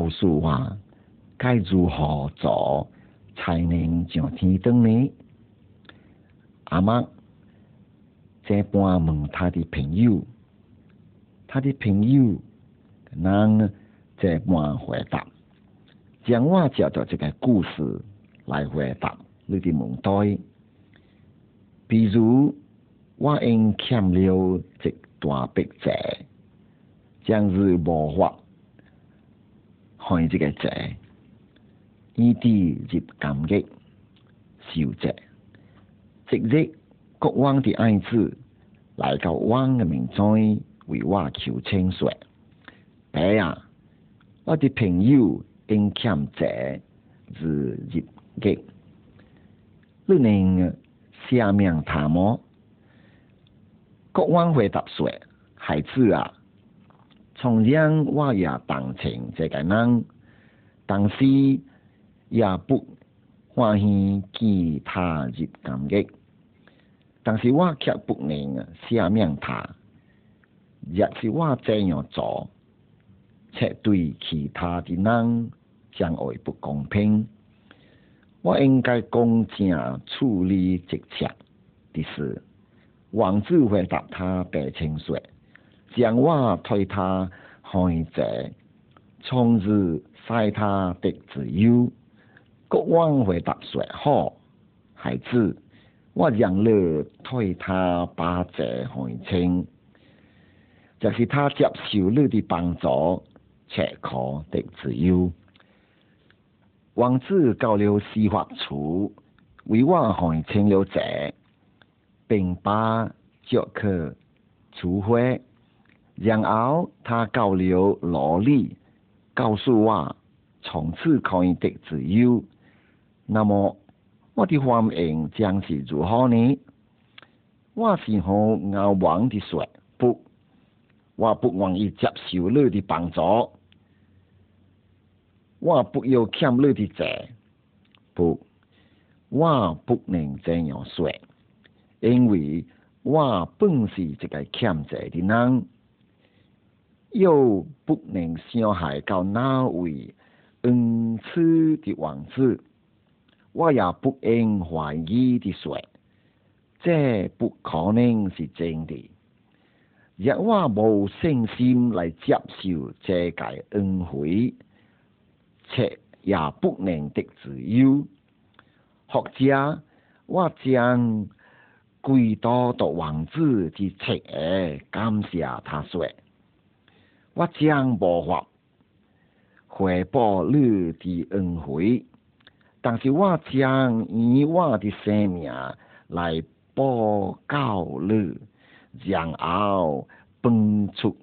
告诉我该如何做才能上天堂呢？阿妈这般问他的朋友，他的朋友能这般回答，将我叫做这个故事来回答你的问题。比如，我因欠了一大笔债，将是无法还这个债，以致入监狱受债。即日国王的爱子来到王的面前为我求清说：“爸啊，我的朋友因欠债是入狱，你能？”下命他么？国王回答说：“孩子啊，从前我也同情这个人，但是也不欢喜其他入感激，但是我却不能下面他，若是我这样做，却对其他的人将会不公平。”我应该公正处理这切的事。王子回答他白清说：“将我推他害者，从此使他的自由。”国王回答说：“好，孩子，我让你推他把这还清，就是他接受你的帮助，且可得自由。”王子到了司法处，为我还清了债，并把脚客处回。然后他告了罗里，告诉我从此可以得自由。那么我的反应将是如何呢？我是和阿王的说不，我不愿意接受你的帮助。我不要欠你的债，不，我不能这样说，因为我本是一个欠债的人，又不能伤害到那位恩赐的王子，我也不应怀疑的说，这不可能是真的，若我无信心来接受这个恩惠。且也不能得自由。或者，我将归多到王子的侧耳感谢他说：“我将无法回报你的恩惠，但是我将以我的生命来报告你，然后奔出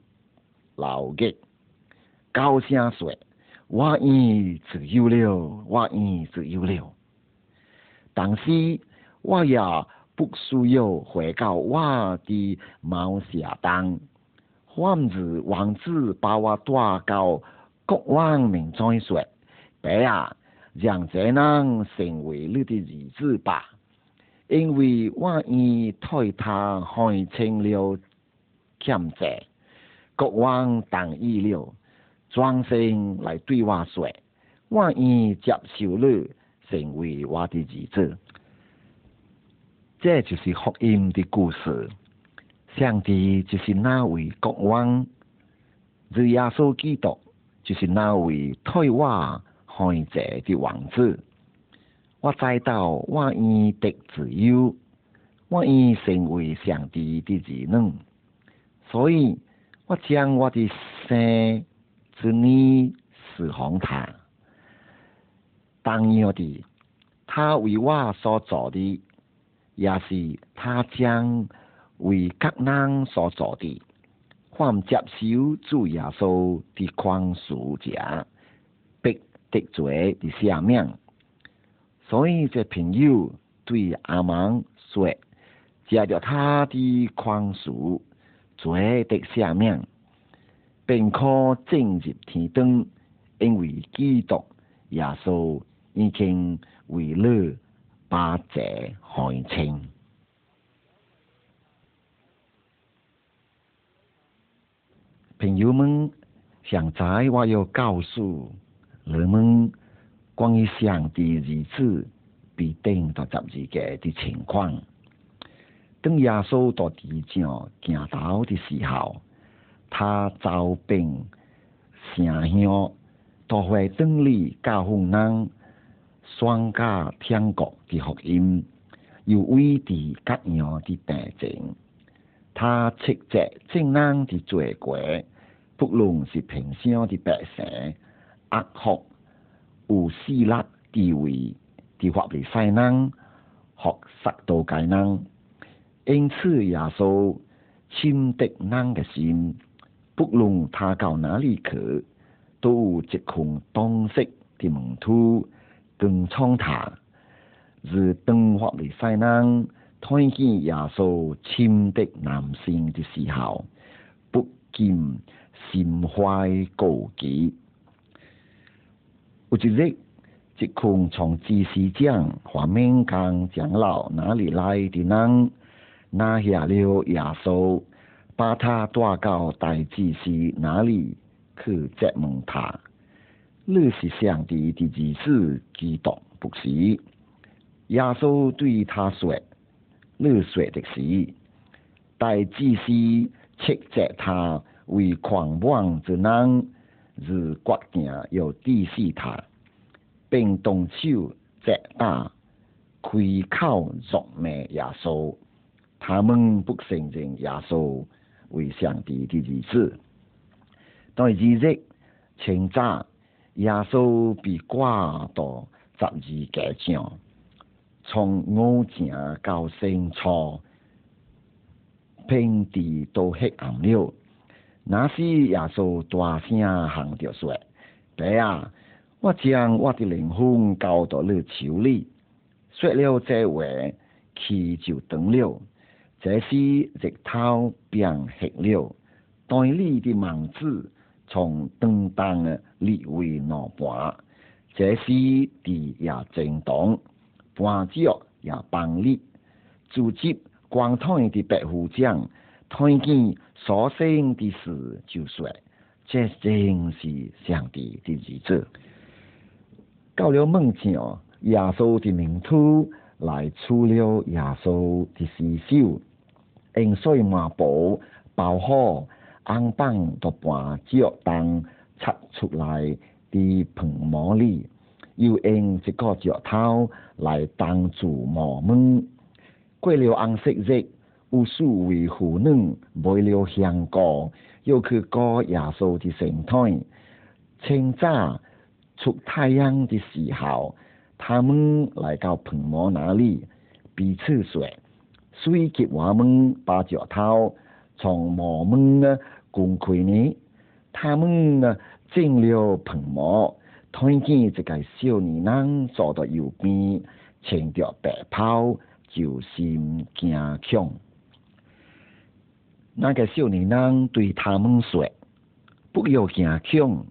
牢狱，高声说。”我已自由了，我已自由了。但是我也不需要回到我的猫下当，王子王子把我带到国王面前说：“爸啊，让这人成为你的儿子吧，因为我已替他还清了欠债。”国王同意了。转身来对我说：“我已接受你成为我的儿子。”这就是福音的故事。上帝就是那位国王，日耶稣基督就是那位退我害者的王子。我知道我已得自由，我已成为上帝的子女，所以我将我的生。是你是红他，当样的，他为我所做的，也是他将为各人所做的。凡接受主耶稣的宽恕者，必得罪的赦免。所以这朋友对阿芒说：，借着他的宽恕，罪的赦免，便可进入天堂，因为基督耶稣已经为了把这害清。朋友们，现在我要告诉你们关于上帝日子必定到十二个的情况。当耶稣到地上行道的时候，他招兵城乡都会等你教训人宣告天国的福音，有为地各样的病症。他斥责正人的罪过，不论是平常的百姓、恶福、有势力地位的法律犯人，或杀道界人。因此，耶稣亲得人的心，不论他到哪里去，都有一群当识的门徒跟从他，是当法律犯人。看见耶稣亲的男性的时候，不禁心怀高举。有一日，一群从知识长、画面刚长老哪里来的人，拿下了耶稣，把他带到大祭司那里去责问他：你是上帝的儿子基督，不是？耶稣对他说。你说的是，大祭司斥责他为狂妄之人，是决定要抵死他，并动手责打、开口辱骂耶稣。他们不承认耶稣为上帝的儿子。但是日清早，耶稣被挂到十二架上。从午前到清初，平地都黑暗了。那时耶稣大声喊着说：“爸啊，我将我的灵魂交到你手里。”说了这话，气就断了。这时日头变黑了，袋里的芒子从灯灯裂为两半。这时地也震动。半脚也帮力，组织光彩的白虎将，看见所生的事就说：这正是上帝的日子。到了梦前，耶稣的名徒来除了耶稣的尸首，用水抹布包好，安放到半脚当插出来的盆膜里。又用一个石头来当做木门，过了红色日，有数位妇女买了香膏，又去过耶稣的神台。清早出太阳的时候，他们来到盆膜那里，彼此说：“水给我们把石头从木门呢公开呢？”他们呢进了盆膜。看见一个少年人坐到右边，穿着白袍，就心惊恐。那个少年人对他们说：“不要惊恐，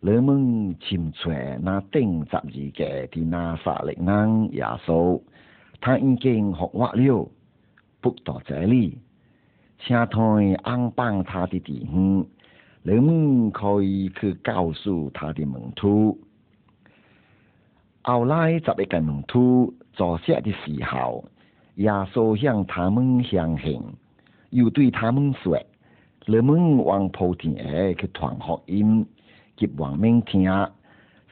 你们请出那顶十二个的那撒勒人耶稣，他已经复活了，不到这里，请他安放他的地方。”人们可以去告诉他的门徒。后来十一个门徒坐下的时候，耶稣向他们相信，又对他们说：“你们往普天下去传福音，给王明听，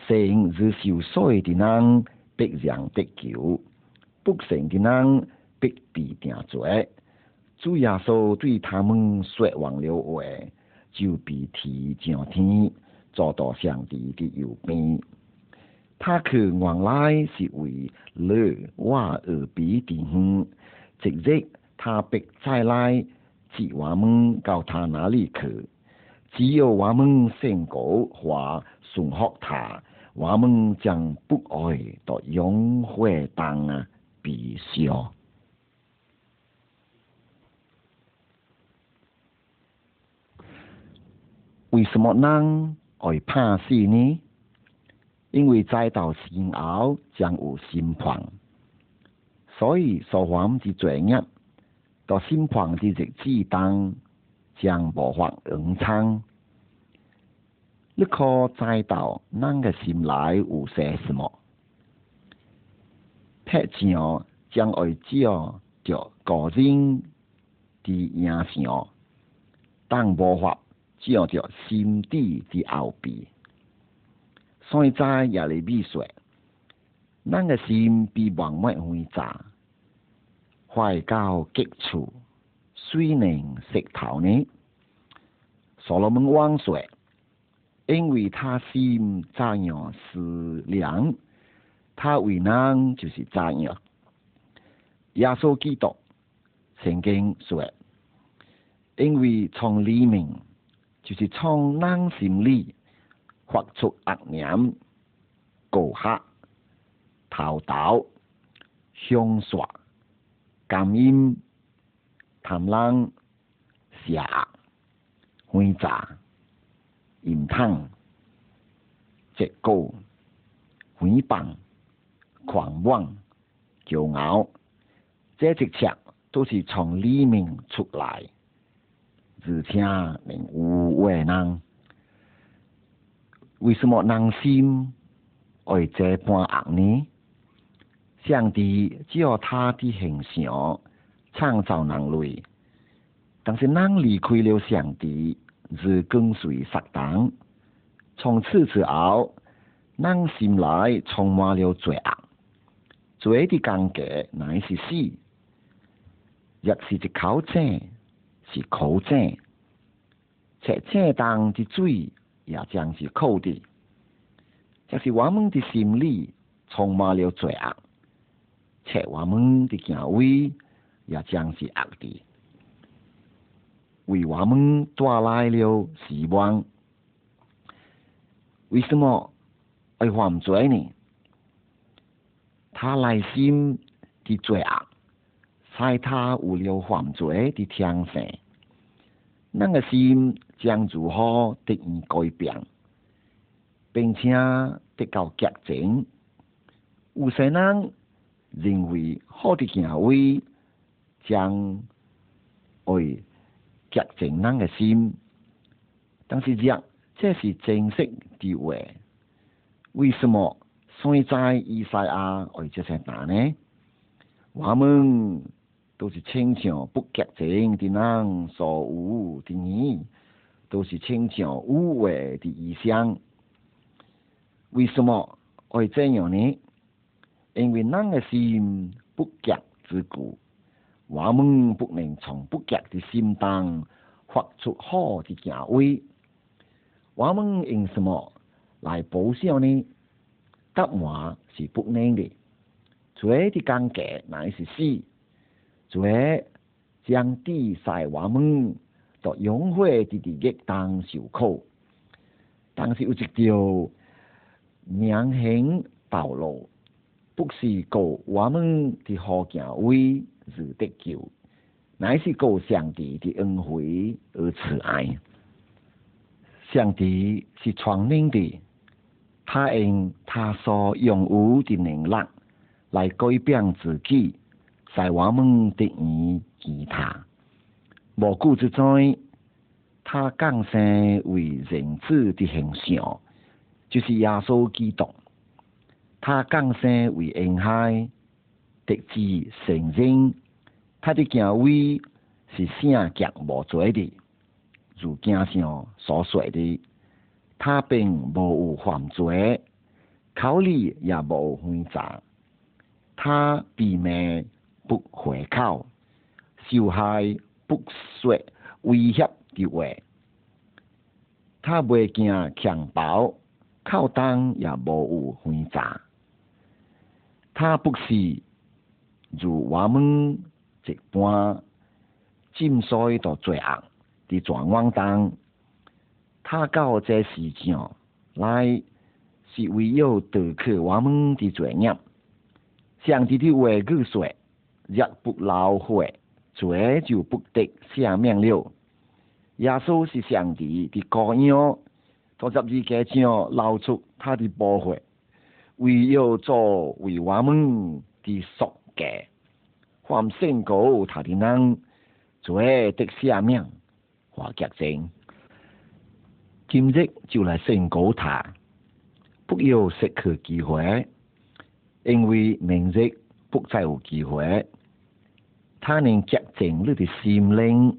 信是受水的人必然得救，不信的人必被定罪。”主耶稣对他们说完了话。就被提上天，坐到上帝的右边。他去原来是为了我而比弟兄，即日他必再来接我们到他那里去。只有我们信过话顺服他，我们将不爱到永会当啊必笑。为什么人会怕死呢？因为再到死后将有心狂，所以所犯的罪孽到审判的日子当将无法隐藏。你可知道咱个心内有些什么？撇将将会照着个人的影像，但无法照着心底的后边。所以在耶利米说，咱个心比万物会杂，坏到极处，水能石头呢？所罗门王说。因为他心怎样思量，他为难就是怎样。耶稣基督曾经说：“因为从里面就是从人心里发出恶念、告黑、偷盗、凶杀、感应、贪婪、邪恶、诡诈。”淫荡、结构、诽谤、狂妄、骄傲，这一切都是从里面出来，而且令无为人。为什么人心会这般恶呢？上帝只有他的形象创造人类，但是人离开了上帝。是跟随撒旦，从此之后，人心内充满了罪恶，罪的感觉乃是死，也是一口井，是苦井，且正当的罪也将是苦的，就是我们的心里充满了罪恶，且我们的行为也将是恶的。为我们带来了希望。为什么会犯罪呢？他内心的罪恶，使他有了犯罪的天性。那个心将如何得以改变，并且得到洁净？有些人认为好的行为将会。洁净咱个心，但是若这是正式的话，为什么现在以赛亚会这些答呢？我们都是亲像不洁净的人所有的你，都是亲像污秽的意象。为什么会这样呢？因为人嘅心不洁之故。我们不能从不洁的心当发出好的行为，我们用什么来报销呢？答案是不能的。罪的感觉乃是死，罪将地使我们到永恒的地狱当受苦。但是有一条明显道路，不是告我们的好行为。是得救，乃是靠上帝的恩惠而慈爱。上帝是全能的，他用他所拥有的能力来改变自己，在我们得以其他。无故之在，他降生为人子的形象，就是耶稣基督。他降生为婴孩。得知承认他的行为是圣洁无罪的，如经上所说的，他并无有犯罪，口里也无虚诈，他避免不回口，受害不说威胁的话，他未惊强暴，口当也无有虚诈，他不是。如我们一般浸水到罪恶的状况当，他到这世上来是为了得去我们的罪孽。上帝的话语说：若不劳悔，罪就不得赦免了。耶稣是上帝的羔羊，他十字架上流出他的宝血，为了做为我们的赎。嘅，凡信告他的人，做得赦免或洁净。今日就来宣告他，不要失去机会，因为明日不再有机会。他能洁净你的心灵，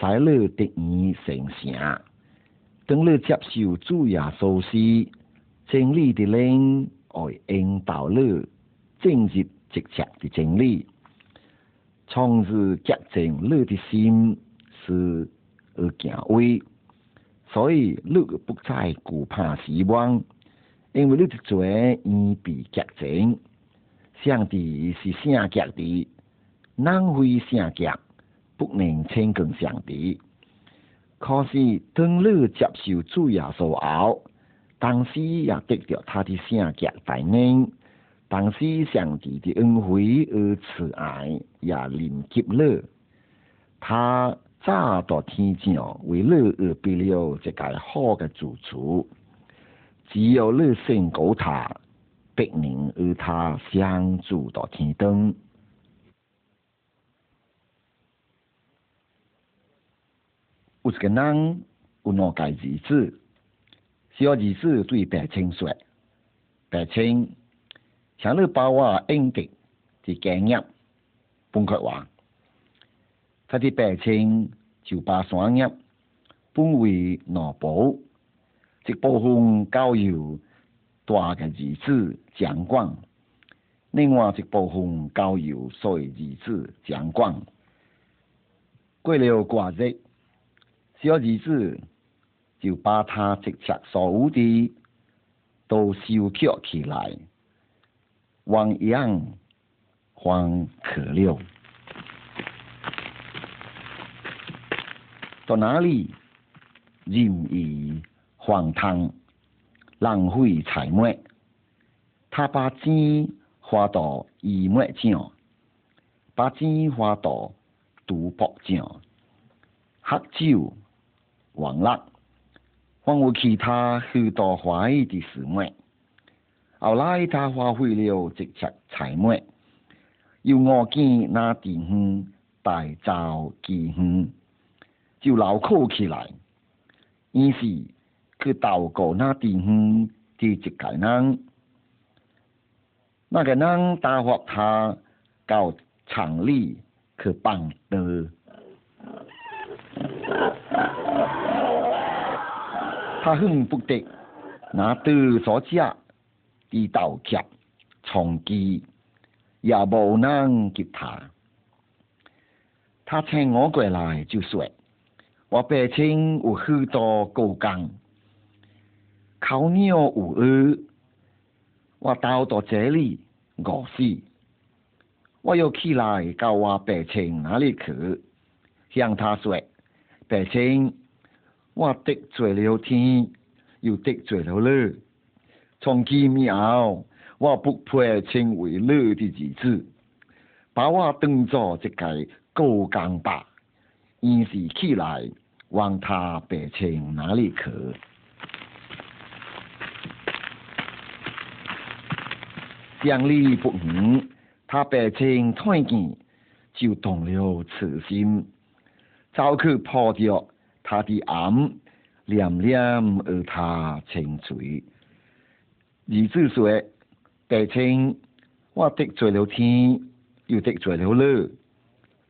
使你得以成圣。等你接受主耶稣时，真理的灵会引导你进入直接的真理，从此洁净你的心是而行为。所以你不再惧怕死亡，因为你的罪已被洁净。上帝是圣洁的，人非圣洁不能亲近上帝。可是当你接受主耶稣后，当时也得到他的圣洁大恩，当时上帝的恩惠与慈爱也临及了他。早到天上为你而备了一个好的住处，只有你信告他，必能与他相助到天灯。有一个人有两个儿子，小儿子对白青说：“白青，请你把我应得的经验，崩开话。”他的白青就把双叶分为两部，一部分交由大嘅儿子掌管，另外一部分交由小儿子掌管。过了寡日，小儿子就把他直接所有的都收拾起来，汪洋还可了。到哪里任意荒唐，浪费财物。他把钱花到医药上，把钱花到赌博上，喝酒玩乐，还有其他许多怀疑的事物。后来他花费了这些财物，又我见那地方大造基方。就牢靠起来，于是去祷告那地方的一个人，那个人打发他到厂里去办的，他恨不得拿刀所架的刀夹从击，也无能给他。他请我过来就说。我白青有许多高岗，口鸟有耳，我到到这里饿死，我又起来到我白青那里去，向他说：白青，我得罪了天，又得罪了你，从今以后，我不配称为你的儿子，把我当作一个高岗吧。于是起来往他白青那里去，乡里不远，他白青看见就动了慈心，走去抱着他的眼，连连而他清嘴。儿子说：“白青，我得罪了天，又得罪了你。”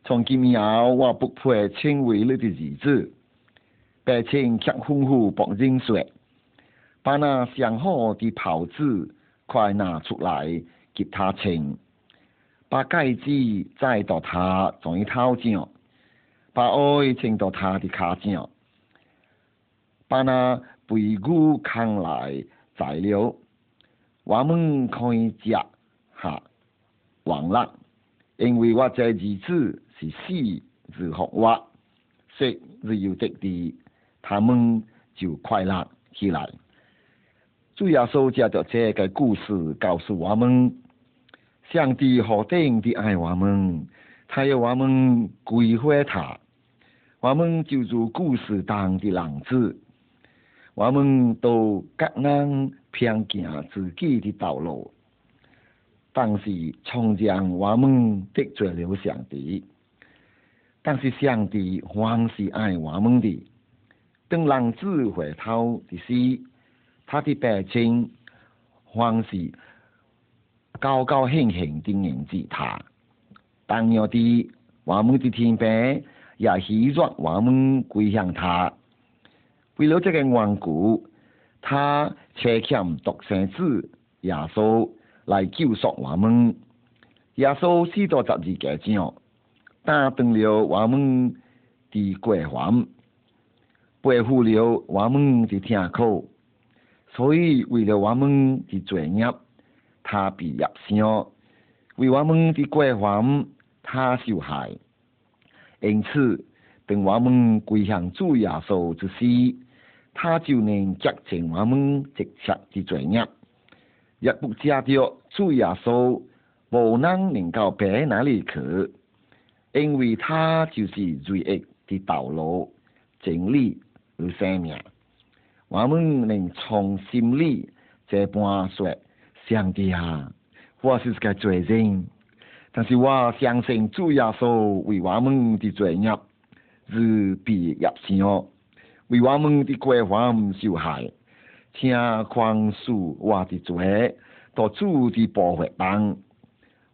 从今以后，我不配称为你的儿子。白青却吩咐白人说：“把那上好的袍子快拿出来给他穿，把戒指摘到他嘴头上，把爱穿到他的脚上，把那背骨扛来宰了。我们可以吃下完了，因为我这日子。”是死是活活，食是有得的，他们就快乐起来。主耶稣借着这个故事告诉我们：上帝何等的爱我们，他要我们归回他。我们就如故事当的浪子，我们都各人偏行自己的道路，但是从前我们得罪了上帝。但是上帝还是爱我们的，等人子回头的时，他的百姓还是高高兴兴的迎接他。当有的我们的天父也希望我们归向他。为了这个缘故，他差遣独生子耶稣来救赎我们。耶稣死在十字架上，打断了我们的过犯，背负了我们的痛苦。所以为了我们的罪孽，他被压伤；为我们的过犯，他受害。因此，等我们归向主耶稣之时，他就能接近我们直接的罪孽。若不加着主耶稣，无能能够白哪里去，因为他就是罪恶的道路、真理与生命。我们能从心里这般说：上帝啊，我是个罪人，但是我相信主耶稣为我们的罪孽是必入生，为我们的过犯受害，请宽恕我的罪，到主的保护帮。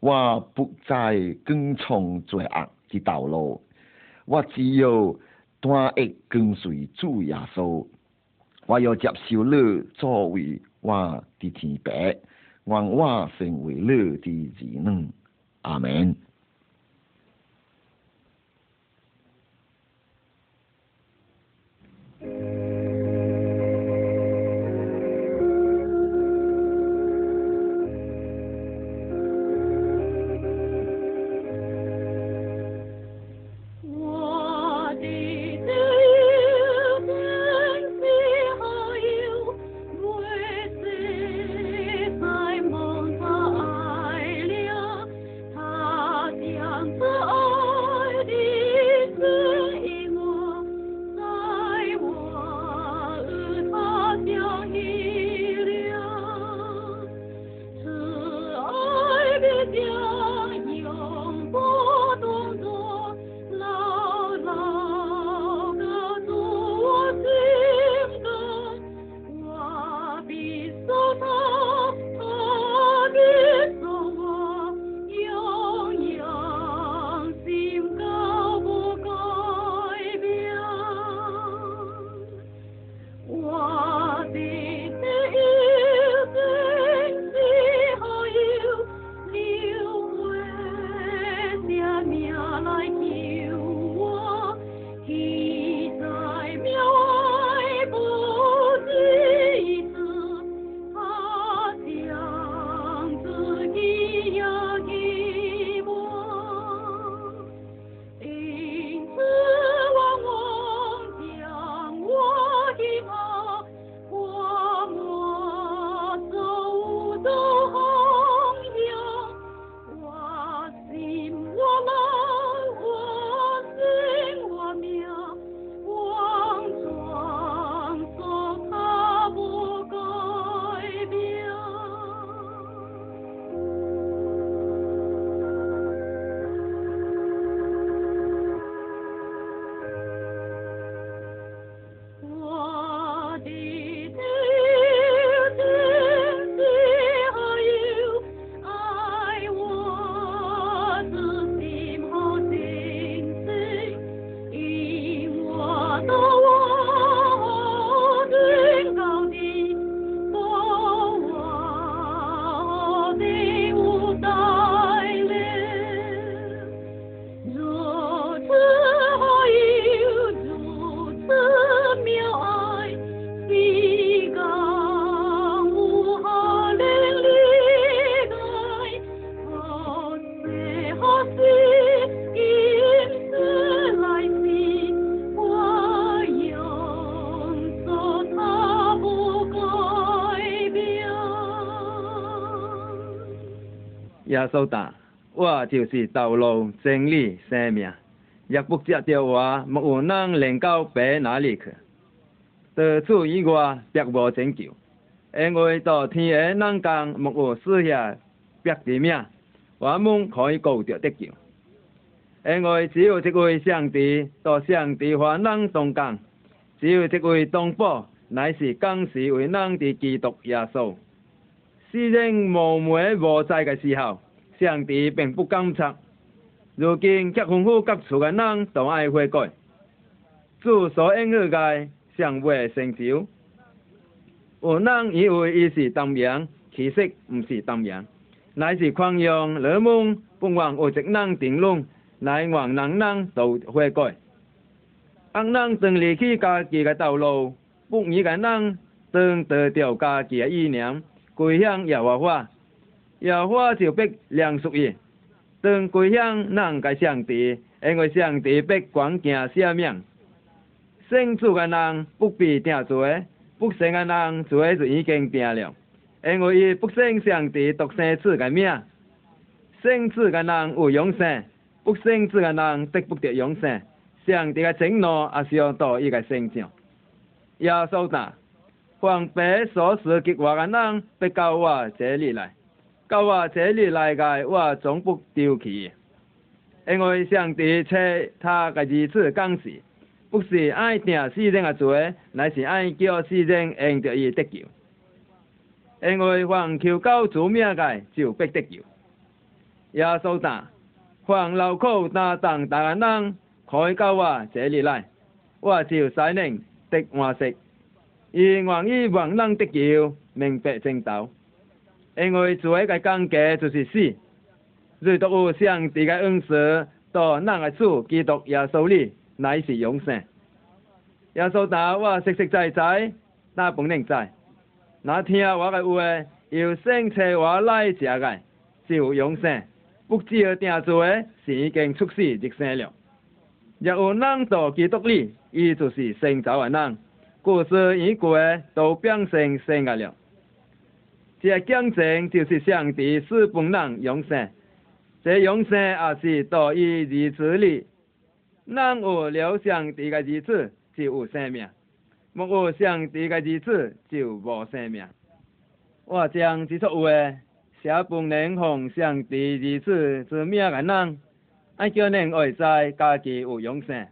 我不再跟从罪恶的道路，我只有单一跟随主耶稣。我要接受你作为我的天父，愿我成为你的子女。阿耶稣答：我就是道路、真理、生命，若不接着我，没有人能够白哪里去。除此以外，别无拯救。因为到天下人间，没有赐下别的命，我们可以高着得救。因为只有一位上帝，到上帝和人中间，只有一位东宝，乃是更是为人的基督耶稣。世人无媒无在嘅时候，上帝并不监察。如今结婚后各处嘅人都爱悔改，主所应许嘅尚未成就。有人以为伊是当名，其实毋是当名，乃是宽容乐梦，不枉有一人定论，乃望人人都悔改。人人当离去家己嘅道路，不义嘅人当得到家己嘅意念，归向耶和华，耶和华就必良属伊。当归向人嘅上帝，因为上帝必管行赦命。圣主个人不必定罪，不圣个人罪就已经定了，因为伊不信上帝独生子嘅命。圣子个人有永生，不圣子个人得不得永生。上帝嘅承诺也是要到伊个身上。耶稣答：凡被所事计划个人，必到我这里来；到我这里来嘅，我总不丢弃。因为上帝赐他嘅儿子降世，不是爱定世人的罪，乃是爱叫世人应着伊得救。因为凡求告主命嘅，就必得救。耶稣答：凡劳苦担当大嘅人。可以到我这里来，我就使人的话食，而愿意望人得救，明白正道。因为做一个讲价就是死，如独有上帝嘅恩赐，到那个主基督耶稣里，乃是永生。耶稣答我实实在在，那本能在，那听我嘅话，要生车我来食嘅，就永生。不只要定做嘅，是已经出世即生了。若有人到基督里，伊就是成就的人。故事已过，都变成生个了。这见证就是上帝使本人永生，这永生也是到伊日子里。人有了上帝的日子，就有生命；没有上帝的日子，就无生命。我将这句话写本人奉上帝日子之命的人。爱叫恁爱在家己有永生。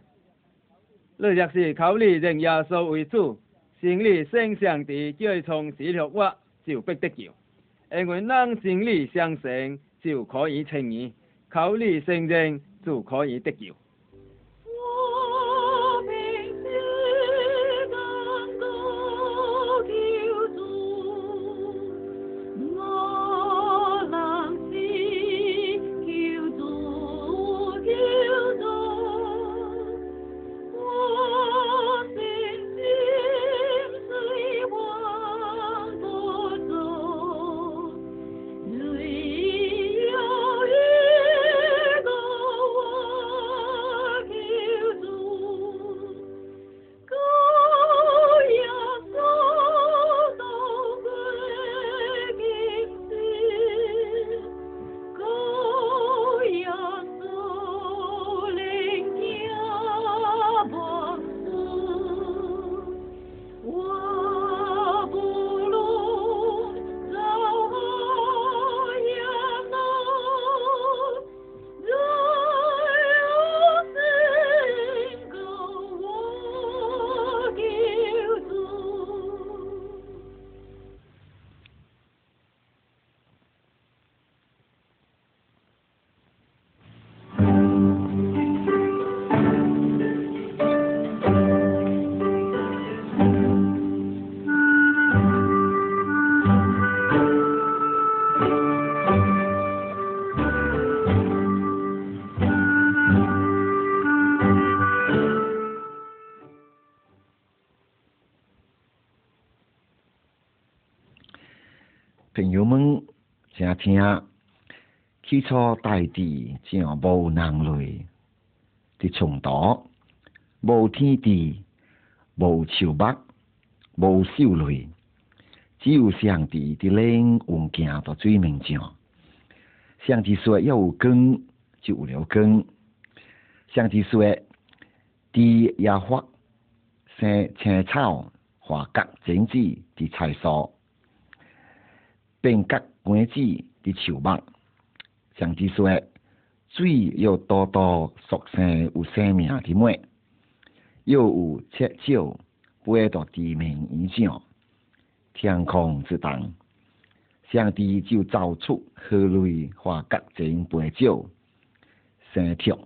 你若是考虑认耶稣为主，心里圣上帝就会从死里复活，就必得救。因为人心里相信，就可以称义；口里承认，就可以得救。听，起初大地像无人类的冲突，无天地，无树木，无秀类，只有上帝的灵运行到水面上。上帝说要有光，就有了光。上帝说地也发生青草、花甲、种子的菜蔬。变革关子的树木，上帝说：水要多多熟成有生命的末，又有赤少飞到地面以上，天空之东，上帝就造出河雷和各种飞鸟，生跳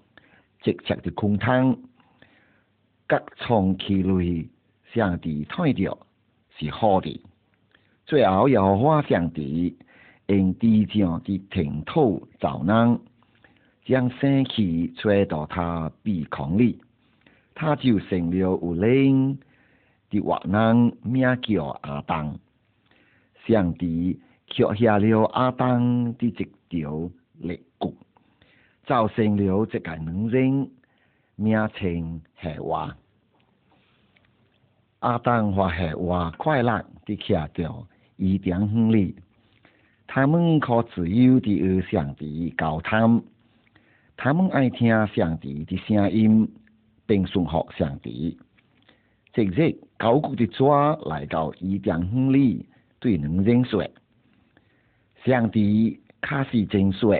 直直的空汤，各从其类，上帝睇着是好的。最后又花上帝用地上的尘土造人，将生气吹到他鼻孔里，他就成了有灵的活人，名叫阿当。上帝却下了阿当的一条肋骨，造成了这个女人，名称夏娃。阿当和夏娃快乐的徛着。伊甸园里，他们可自由地与上帝交谈，他们爱听上帝的声音，并顺服上帝。即日高古的抓来到伊甸园里，对两人说：“上帝开始真说，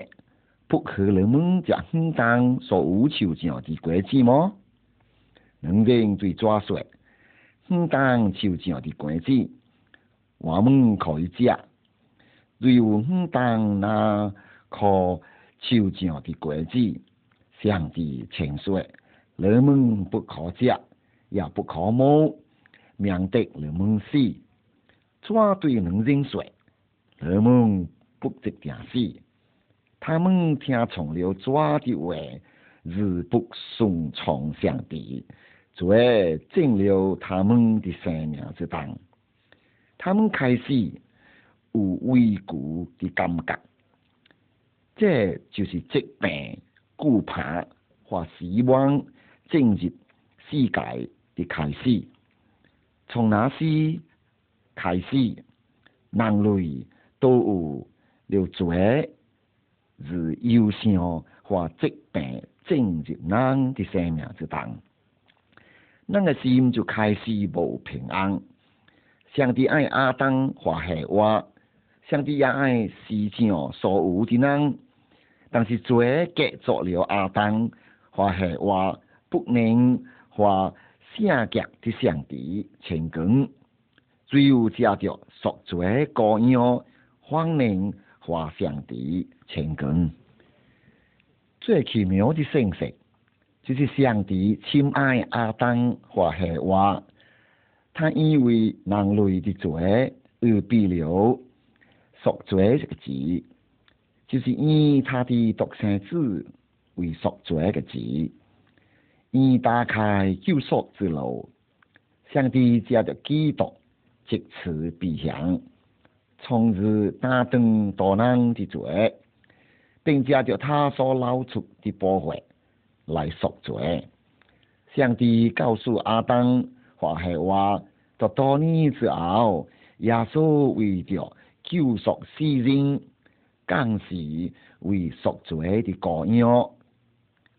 不可人们将园当所无求奖的果子么？”两人对抓说：“园当求奖的果子。”我们可以吃，如有唔当那可手上的果子，上帝请说，人们不可食，也不可摸，免得人们死。抓对人人说，人们不直定死。他们听从了抓的话，而不顺从上帝，最进了他们的生命之当。他们开始有畏惧的感觉，这就是疾病、顾怕或死亡进入世界的开始。从那时开始，人类都有了罪，是忧伤或疾病进入人的生命之中，人的心就开始无平安。上帝爱阿当和夏娃，上帝也爱世上所有的人，但是罪隔作了阿当和夏娃不能和圣洁的上帝成功，只有借着赎罪羔羊，方能和上帝成功。最奇妙的信息，就是上帝亲爱阿当和夏娃。他因为人类的罪而被了赎罪这个字，就是以他的独生子为赎罪的字，以打开救赎之路。上帝借着基督借此避向，从此打断多人的罪，并借着他所捞出的宝血来赎罪。上帝告诉阿当。或系话，到多年之后，耶稣为着救赎世人，更是为赎罪的羔羊。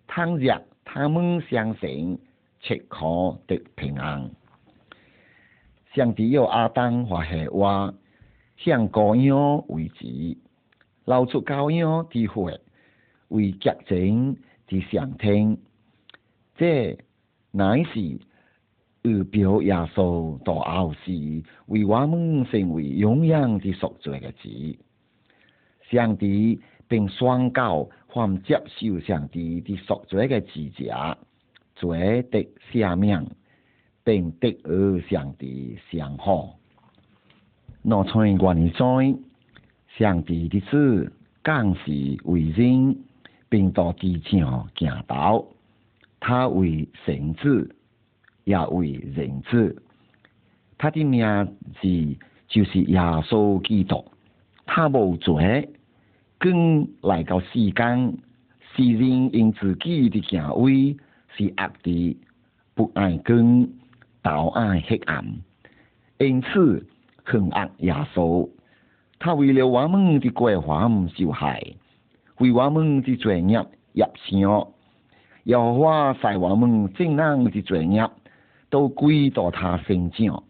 倘若他们相信，切可得平安。上帝要阿当或夏娃向羔羊为止，流出羔羊的血为洁净的象征，这乃是。而表耶稣到后世为我们成为永远的赎罪的子，上帝并宣告凡接受上帝的赎罪的子者，罪得赦免，并得与上帝相好。若从我们在上帝的子更是为人，并到地上行道，他为神子。也为人子，他的名字就是耶稣基督。他无罪，更来到世间，世人因自己的行为是恶的，不爱光，倒爱黑暗，因此恨恶耶稣。他为了我们的过犯受害，为我们的罪孽入生，又化在我们正人的罪孽。都归到他身上。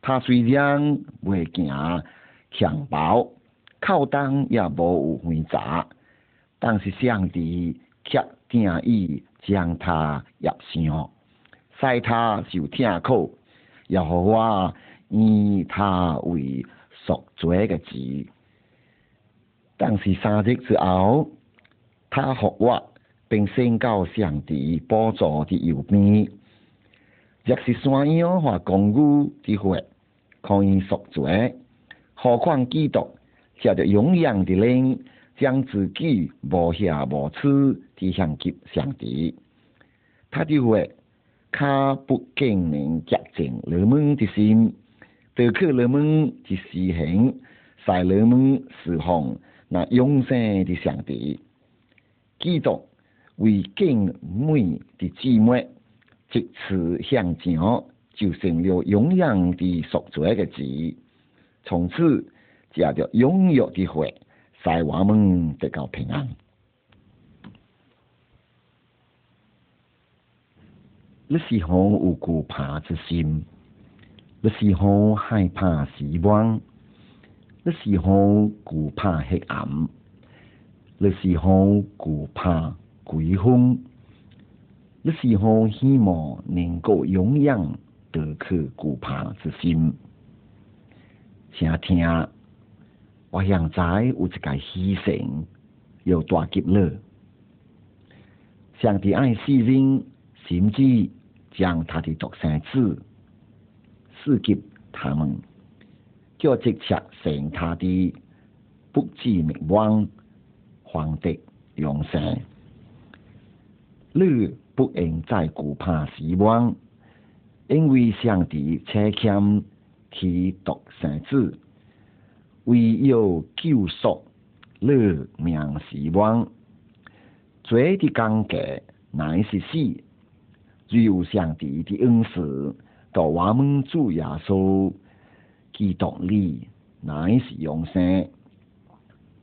他虽然未行强暴，靠当也无有回杂，但是上帝却定意将他入生，使他受痛苦，耶和我以他为赎罪嘅子。但是三日之后，他复活，并升到上帝宝座的右边，若是山羊或公牛之血可以赎罪，何况基督借着永远的灵，将自己无瑕无疵地向给上帝。他的血，他不仅能洁净人们的心，得去人们的思行，使人们释放那永生的上帝。基督为敬美的姊妹，即此向前，就成了永远的赎罪的子。从此，借着永远的血，使我们得到平安。你是否有惧怕之心？你是否害怕死亡？你是否惧怕黑暗？你是否惧怕鬼风？你是否希望能够永远得去惧怕之心？请听，我现在有一个牺牲，有大吉乐。上帝爱世人，甚至将他的独生子赐给他们，叫直接成他的不知灭亡、皇帝永生。你不应再惧怕死亡，因为上帝差遣其独生子，为要救赎你命死亡。罪的降价乃是死。只有上帝的恩赐，到我们主耶稣基督里，乃是永生。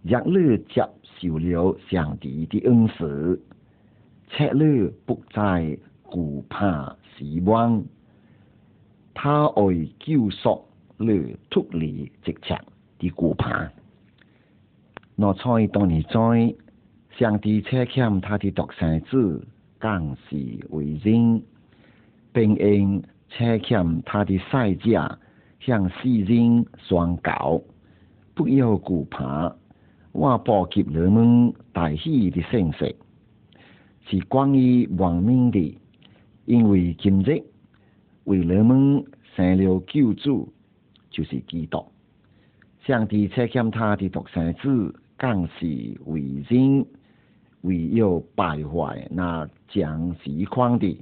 若你接受了上帝的恩赐，且你不再惧怕死亡，他爱救赎你脱离直强的惧怕。我猜当你在上帝车欠他的独生子。更是为人，并应车欠他的赛价向世人宣告：不要惧怕，我报给人们大喜的信息，是关于亡命的。因为今日为人们生了救主，就是基督。上帝车欠他的独生子，更是为人。为要败坏那将死狂的，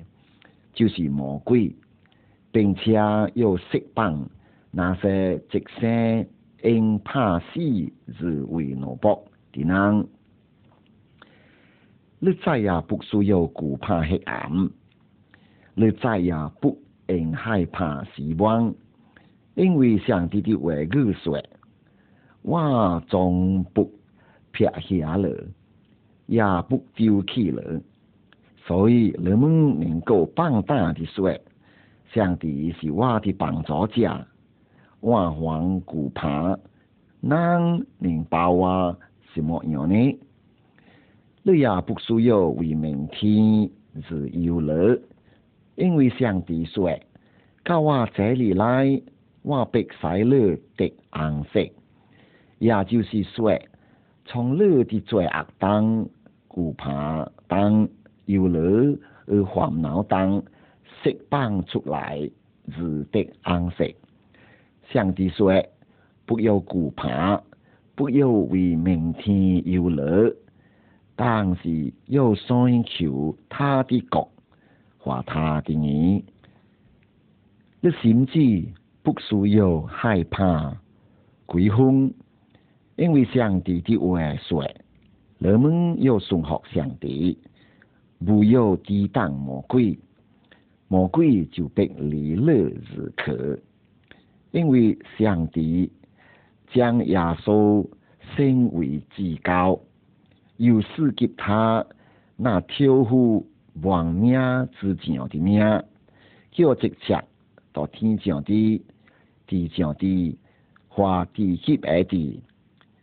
就是魔鬼，并且要释放那些直生因怕死而为奴仆的人。你再也不需要惧怕黑暗，你再也不应害怕死亡，因为上帝的话语说：“我从不撇下了。”也不丢弃了，所以人们能够放胆的说，上帝是我的帮助者，我还惧怕，人能把我什么样呢？你也不需要为明天而忧虑，因为上帝说，到我这里来，我必使你的安息，也就是说。从你的罪恶当惧怕当忧虑而烦恼当释放出来，自得安息。上帝说：不要惧怕，不要为明天忧虑，但是要寻求他的国和他的义。你甚至不需要害怕鬼风。因为上帝的话说，人们要顺服上帝，不要抵挡魔鬼，魔鬼就被离了而去。因为上帝将耶稣升为至高，又赐给他那超乎万命之上的命，叫直接到天上的、地上的、花地极下的。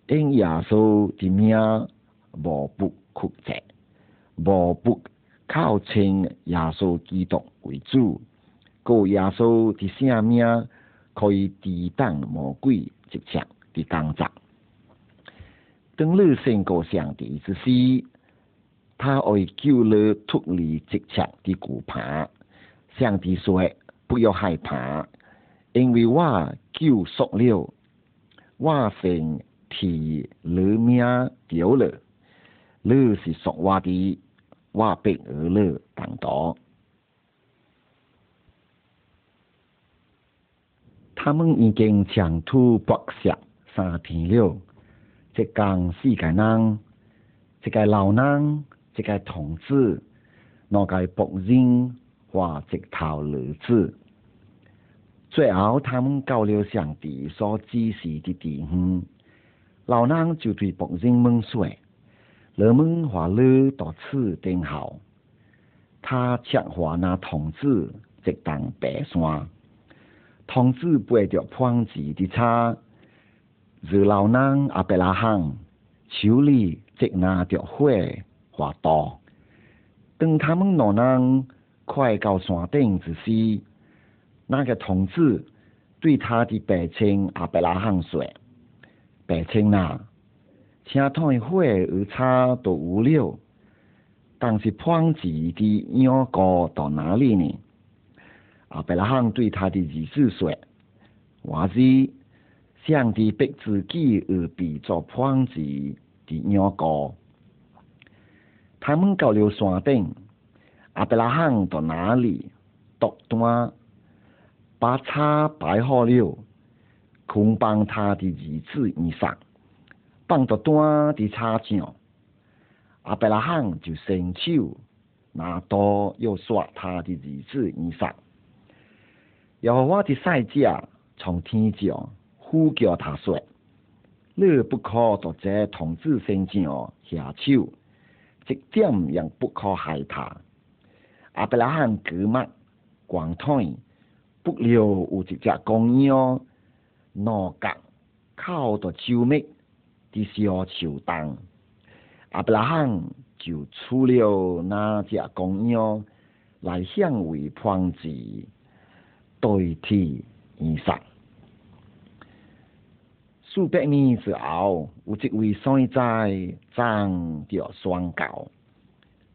因耶稣的名无不曲折，无不靠称耶稣基督为主，故耶稣的性命可以抵挡魔鬼直强的工作。当你胜过上帝之时，他会救你脱离直强的惧怕。上帝说：“不要害怕，因为我救赎了，我先替你命丢了。你是属我的，我必儿你当道。”他们已经长途跋涉三天了，即讲世界人，即个老人，即个同志，那个仆人或直头儿子，最后他们到了上帝所指示的地方，老人就对仆人们说：“你们话你到此等候。”他策划那同志直当白山。同志背着胖子的车，日老人阿伯拉罕手里即拿着火和刀。等他们老人快到山顶之时，那个同志对他的白青阿伯拉罕说：“白青呐，车台火与车都无了，但是胖子的羊羔到哪里呢？”阿伯拉罕对他的儿子说：“我是上帝逼自己而被做胖子的鸟羔。”他们到了山顶，阿伯拉罕到哪里？独端把叉摆好了，捆绑他的儿子衣裳，放到端的叉上。阿伯拉罕就伸手拿刀要刷他的儿子衣裳。和我的赛者从天降呼叫他说：“你不可到这同志身上下手，一点也不可害他。”阿伯拉罕格目光腿，不料有一只公羊拿夹靠到救命的小树洞，阿伯拉罕就出了那只公羊来向为胖子。代替衣裳。数百年之后，有一位山寨长着双脚。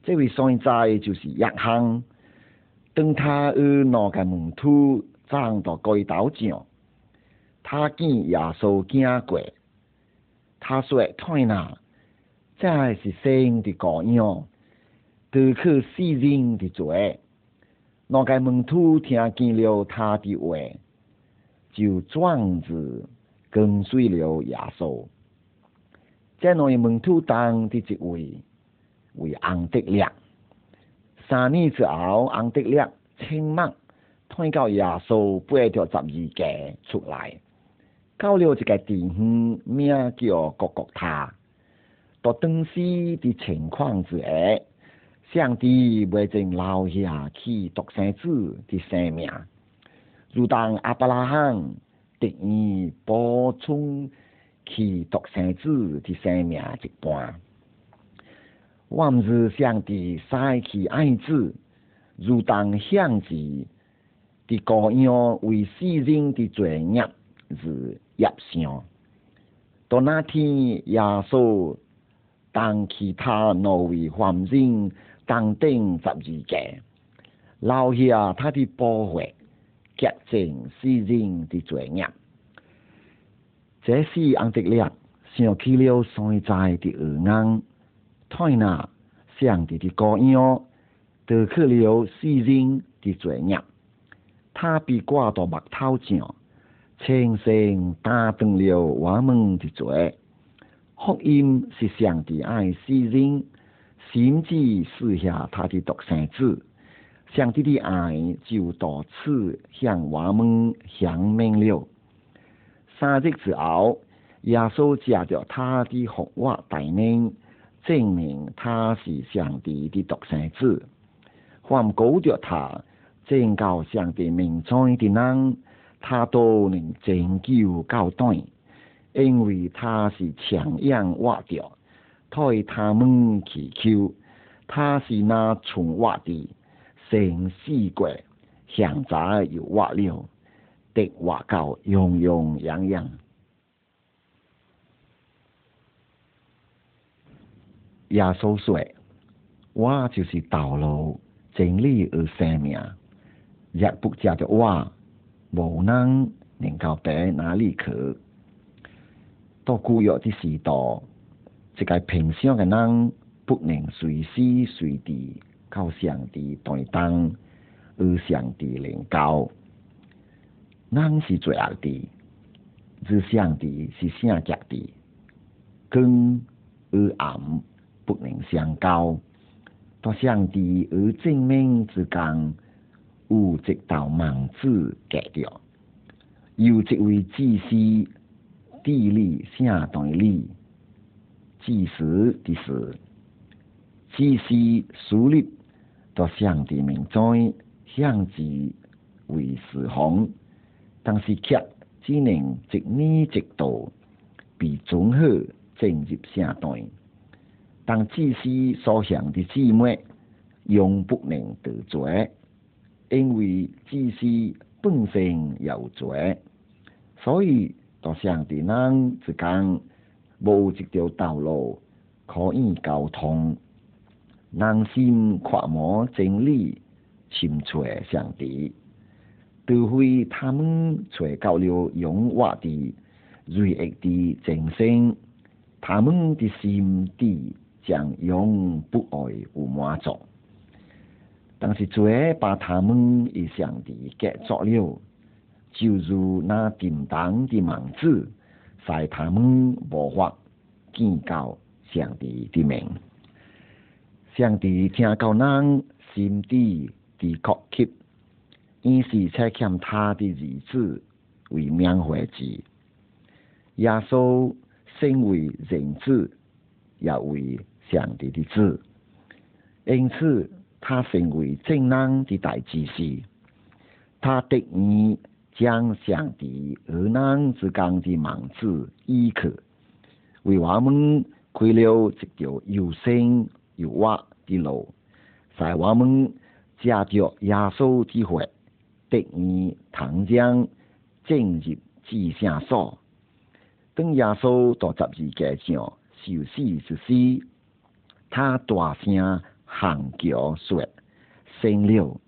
这位山寨就是亚行。当他与两个门徒长到街道上，他见耶稣经过，他说：“天哪，这是神的羔羊，得去世人的罪。”两个门徒听见了他的话，就壮志跟随了耶稣。在那个门徒当的一位为安德烈。三年之后，安德烈请梦听到耶稣背着十二个出来，到了一个地方，名叫各各他。到当时的情况之下。上帝未曾留下去独生子的生命，如同阿伯拉罕特意补充其独生子的生命一般。我毋是上帝杀去爱子，如同向子的羔羊为世人的罪孽是业上。到那天，耶稣当其他两位凡人。当顶十二个，留下他的宝血，洁净世人的罪孽。这是安德烈想起了山寨的恶硬，太那上帝的羔羊，得去了世人的罪孽。他被挂到木头上，清醒打断了我们的罪。福音是上帝爱世人。甚至赐下他的独生子，上帝的爱就到此向我们显明了。三日之后，耶稣借着他的复活大能，证明他是上帝的独生子。凡告着他正告上帝名在的人，他都能拯救高端，因为他是强养活着。替他们祈求，他是那从活的神死过向早又活了，得活到洋洋洋洋。耶稣说：“我就是道路、真理与生命，若不借着我，无人能够到哪里去。”到古约的时代，一个平常的人不能随时随地靠上帝对当，而上帝灵交。人是罪恶的，而上帝是圣洁的，光与暗不能相交。到上帝与正面之间，有一道幔子隔着，有一位祭司。地理相当于理，祭司的是祭司树立到上帝名在，向之为侍奉，但是却只能一年一度被准许进入圣殿。当祭司所向的姊妹永不能得罪，因为祭司本身有罪，所以。到上帝人之间无一条道路可以交通，人心跨摸真理，寻找上帝，除非他们找到了永活的瑞恶的真心，他们的心底将永不爱有满足。但是罪把他们与上帝隔绝了。就如那叮当的盲子，使他们无法见到上帝的名。上帝听到人心底的哭泣，于是才欠他的儿子为缅怀之。耶稣身为人子，也为上帝的子，因此他成为正人的大祭司。他的意。将上帝与人之间的盲子移去，为我们开了一条又生又挖的路，在我们借着耶稣之血，得以唐将进入至圣所。当耶稣到十字架上受死之时，他大声喊叫说：“成了！”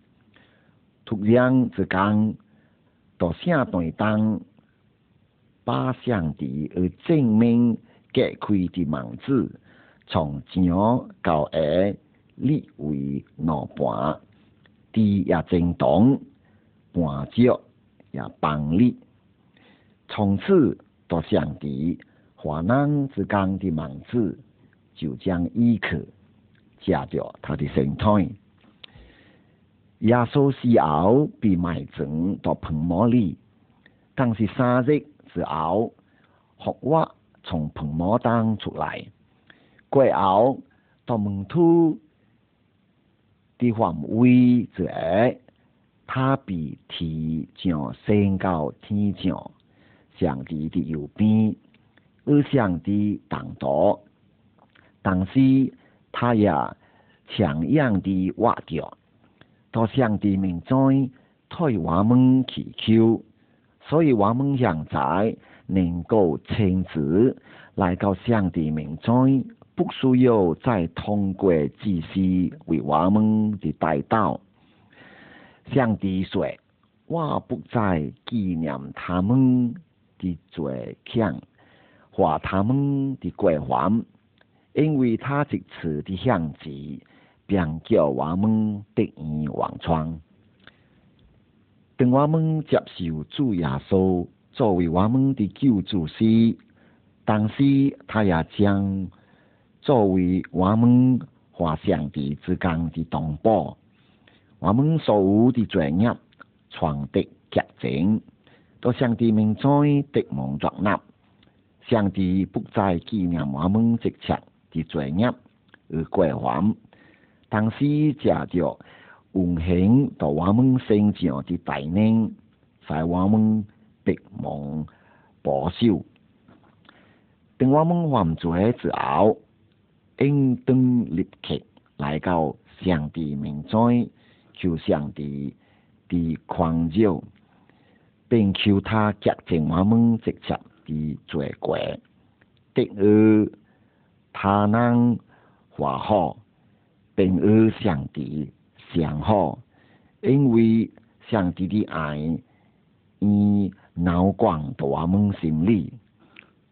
突然之间。到圣殿当把上帝而正面隔开的门子，从上到下列为两半，地也震动，半脚也崩裂。从此到上帝华南之间的门子就将依靠加着他的身体。耶稣死后被埋葬到坟墓里，但是三日之后复活从坟墓当出来，过后到门徒的范围者，他被提上升到天上，上帝的右边，而上帝当道，但是他也强样的挖掉。到上帝面前替我们祈求，所以我们现在能够亲自来到上帝面前，不需要再通过祭司为我们的带到。上帝说：“我不再纪念他们的罪愆，或他们的过犯，因为他这次的向旨。”并叫我们得以望窗。等我们接受主耶稣作为我们的救主时，当时他也将作为我们和上帝之间的同胞。我们所有的罪孽传得洁净，到上帝面前得蒙作纳。上帝不再纪念我们这切的罪孽而归还。当时借着运行到我们身上的大能，在我们闭蒙保守。等我们犯罪之后，应当立刻来到上帝面前，求上帝伫狂扰，并求他洁净我们直接伫罪过，得而他能和好，并而上帝上好，因为上帝的爱已脑光到我们心里，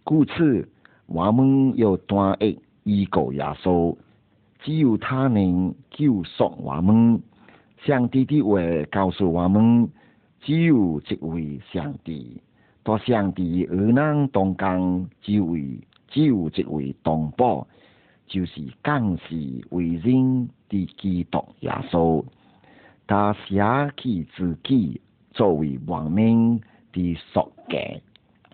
故此我们要单一依靠耶稣。只有他能救赎我们。上帝的话告诉我们，只有这位上帝，在上帝而能当讲，只为只有这位同胞，就是降世为人的基督耶稣。他舍弃自己作为亡命的赎价，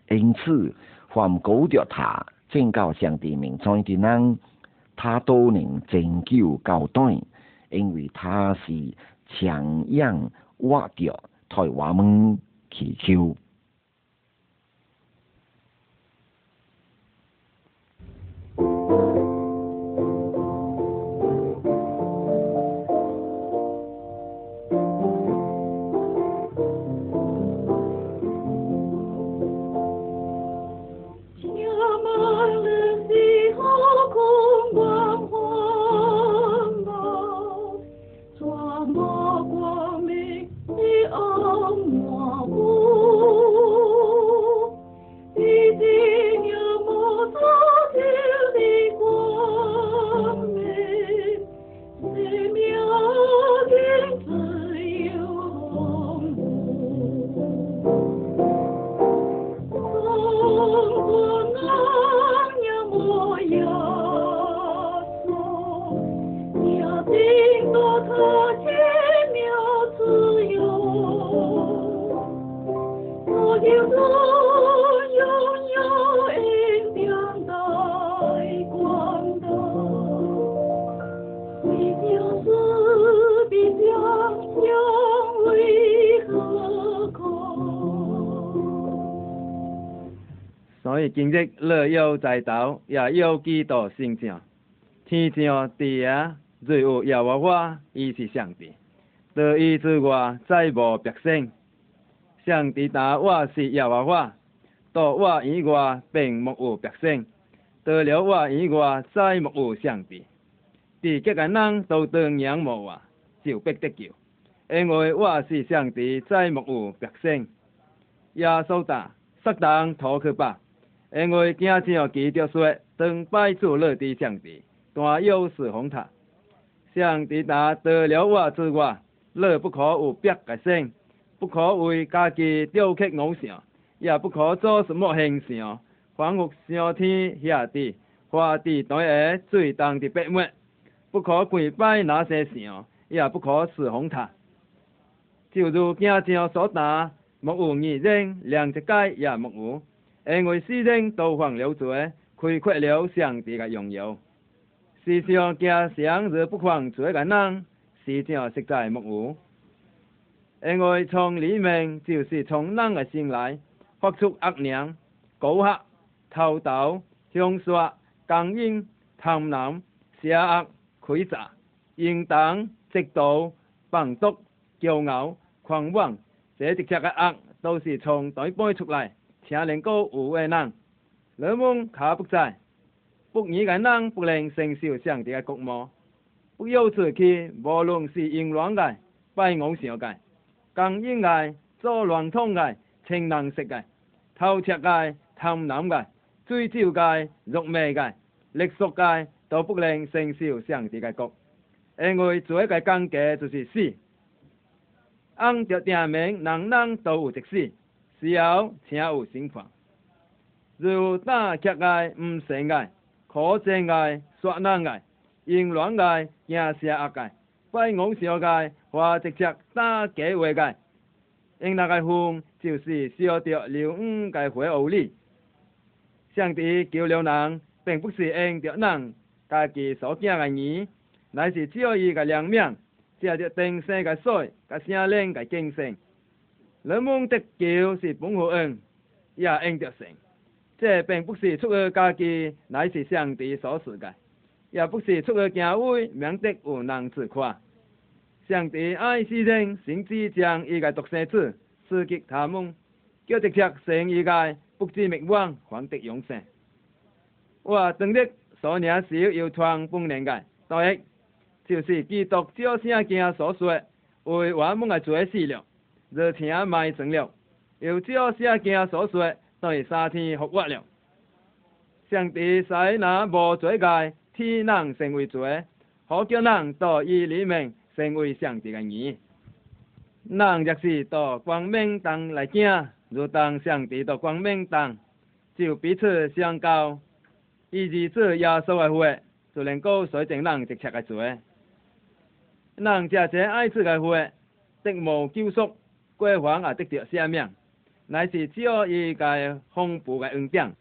因此凡高着他正告上帝名在的人。他都能拯救高端，因为他是强硬挖掉台湾门祈求。今日乐有在道，也有几多形象。天上地下，最有耶和华，伊是上帝。得伊之外，再无别神。上帝答我是耶和华，到我以外，并无有别神。得了我以外，再无有上帝。地极个人都当仰慕我，就必得救。因为我是上帝，再无有别神。耶稣答，撒旦逃去吧。因为惊上记着说，当拜主乐的上帝，但有事哄他。上帝答得了我之外，乐不可有别个神，不可为家己雕刻偶像，也不可做什么形象，仿佛上天下地、花地台下最当的笔墨，不可跪拜那些像，也不可侍奉他。就如惊上所答，莫有二人，两一街也莫有。因为世人都犯了罪，亏缺了上帝的荣耀。世上惊上日不犯罪的人，世上实在木有。因为从里面就是从人的心来发出恶念、高吓、偷盗、凶杀、奸淫、贪婪、邪恶、亏诈、淫荡、嫉妒、放毒、骄傲、狂妄，这一切的恶都是从内背出来。请能够有为人，人们卡不在，不义的人不能承受上帝的国务，不要出去，无论是淫乱的、拜偶像的、奸淫的、做乱通的、情难食的、偷窃的、贪婪的、追酒的、辱骂的、勒索的，都不能承受上帝的国，因为做一个干戈就是死，按着定名，人人都有一死。只要请有心法，如打乞丐、唔善嘅、可憎嘅、耍难嘅、淫乱嘅、惊邪恶嘅、拜偶像嘅，或直接打假话嘅，因那个风就是烧着流五嘅火屋里。上帝救了人，并不是因着人家己所惊嘅耳，乃是只有伊嘅良命，借着定生嘅水、嘅声灵嘅精神。人们得救是本乎恩，也应得成。这并不是出于家己，乃是上帝所赐的；也不是出于教会，免得有人自夸。上帝爱世人，甚至将伊个独生子赐给他们，叫直接生伊个不知灭亡，还得永生。我当日所领受要传本年个，第一就是基督照圣经所说，为我们个罪死了，热情埋成了，又照圣经所说，第三天复活了。上帝使那无罪个天人成为罪，好叫人到伊里面成为上帝个儿。人若是到光明当来行，如当上帝到光明当，就彼此相交，以至这耶稣个话，就能够洗净人一切个罪。人这这爱子个话，得无救赎，归还也得着赦免，乃是只有伊个丰富个恩典。